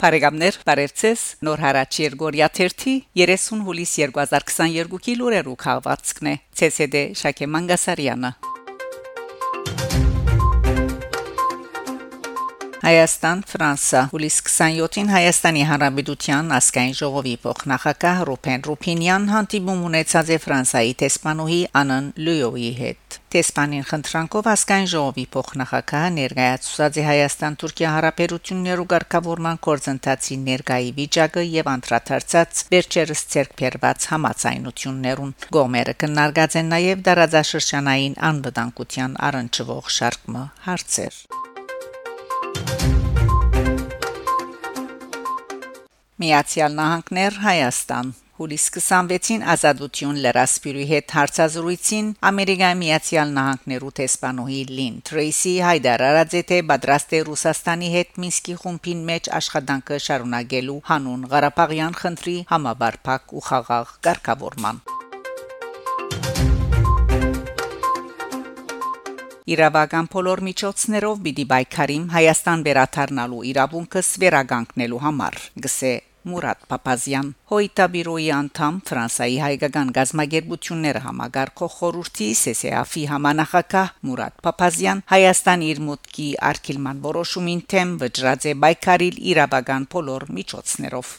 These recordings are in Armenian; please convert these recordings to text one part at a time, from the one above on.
Բարեկամներ, բարևձեզ։ Նոր հարաճ Երգորիա 30 30 հուլիս 2022-ի լուրերու քաղվածքն է։ ՑՍԴ Շակե Մանգասարյանը։ Հայաստան Ֆրանսա հուլիս 27-ին Հայաստանի Հանրապետության ասկային ժողովի փոխնախագահ Ռուփեն Ռուփինյան հանդիպում ունեցած է Ֆրանսայի տեսփանուհի Անան Լյուոյի հետ։ Տեսփանին խնդրանքով ասկային ժողովի փոխնախագահը ներկայացուցած է Հայաստան-Թուրքիա հարաբերություններու ղեկավարման կորձընթացի ներկայի վիճակը եւ անդրադարձած վերջերս ցերկբերված համացայնություններուն։ Գոմերը կնարգած են նաեւ դարաձաշրջանային անվտանգության առնչվող շարք հարցեր։ Միացյալ Նահանգներ Հայաստան Հուլիս 26-ին ազատություն լրասպիրի հետ հարցազրույցին Ամերիկայի Միացյալ Նահանգներու տեսփանուհի Լին Թրեյսի հայտարարած է պատրաստ է Ռուսաստանի հետ Մինսկի խումբին մեջ աշխատանքը շարունակելու հանուն Ղարաբաղյան խնդրի համաբարփակ ու խաղաղ կարգավորման Իրավական բոլոր միջոցներով պիտի բայկարիմ Հայաստան վերաթարնալու իրավունքս վերագանքնելու համար գսե Մուրադ Փափազյան Հոյտաբիրոյի անդամ Ֆրանսայի հայկական գազագերբությունները համագարկող խորհրդի ՍՍԱՖ-ի համանախագահ Մուրադ Փափազյան Հայաստան իր մուտքի արկելման որոշումին թեմ վճռած է բայկարիլ իրավական բոլոր միջոցներով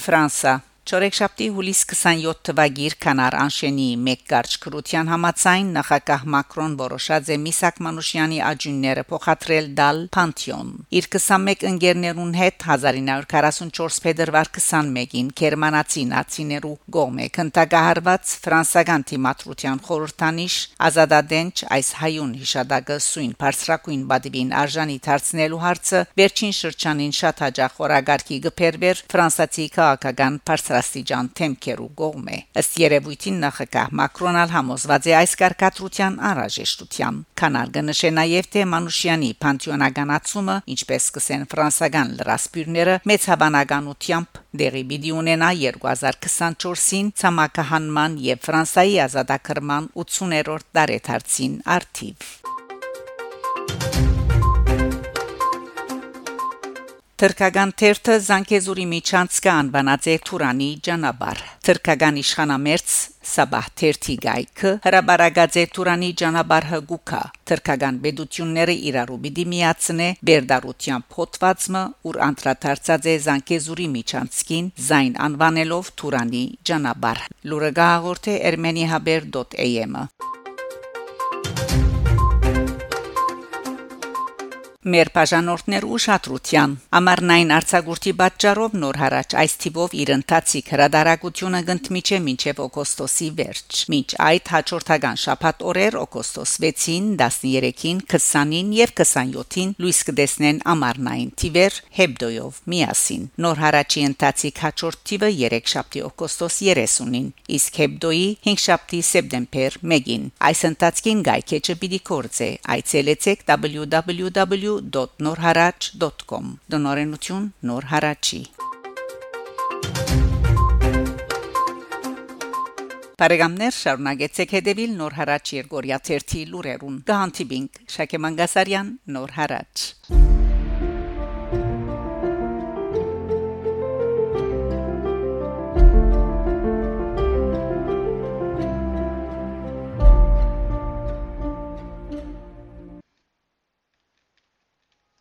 Ֆրանսա Չորեքշաբթի հուլիս 27 թվագիր կանար անշենի մեկ կարճ քրության համացայն նախագահ Մակրոն որոշած է Միսակ Մանուշյանի աջունները փոխադրել դալ Պանթեոն իր 21 ընկերներուն հետ 1944 փետրվար 21-ին Գերմանացի նացիներու գոմե կնտագահարված ֆրանսական թիմատրության խորհրդանիշ ազատադենչ այս հայուն հիշադակը սույն բարձրակույն բադիվին արժանի դարձնելու հարցը վերջին շրջանին շատ հաջող խորագարկի գբերվեր ֆրանսացի քաղաքական բարձր աստիճան թեմքերու կողմ է ըստ երևույթին նախագահ մակրոնալ համոզված է այս կարգադրության անհրաժեշտության կանալ կնշե նաև թե մանուշյանի պանթեոնականացումը ինչպես կսեն ֆրանսական լրասպիրները մեծ հավանականությամբ դեղի պիտի ունենա 2024-ին ցամաքահանման եւ Ֆրանսայի ազատագրման 80-րդ տարեթարցին արդիվ Թրկական թերթը Զանգեզուրի միջանցքը անվանած է Թուրանի ճանապարհ։ Թրկական իշխանամերձ Սաբահ թերթի գայքը հրաբարագած է Թուրանի ճանապարհը գուքա։ Թրկական բեդությունները իրարու պիտի միացնե Բերդարության փոթվածը, ուր անդրադարձած է Զանգեզուրի միջանցքին զայն անվանելով Թուրանի ճանապարհ։ Լուրը գաղորդե ermenihaber.am-ը Մեր բաժանորդներ ուշադրության ամառնային արցագուրտի պատճառով նոր հարաճ այս թիվով իր ընթացիկ հրադարագությունը գտնմիջե մինչև օգոստոսի վերջ մինչ այդ հաջորդական շաբաթ օրեր օգոստոս 6-ին 13-ին 20-ին եւ 27-ին լույս կդեսնեն ամառնային թիվեր հեբդոյով միասին նոր հարաճի ընթացիկ հաջորդ թիվը 3 շաբթի օգոստոս 30-ին իսկ հեբդոյի 5 շաբթի սեպտեմբեր 1-ին այս ընթացքին գայքեչը պիտի կորցե այցելեցեք www www.norharach.com Դնորենություն Նոր Հարաճի Բարեկամներ շարունակեցեք հետևել Նոր Հարաճ Երգորիա 1-ի լուրերուն։ Գանտիբինգ Շակե Մանգասարյան Նոր Հարաճ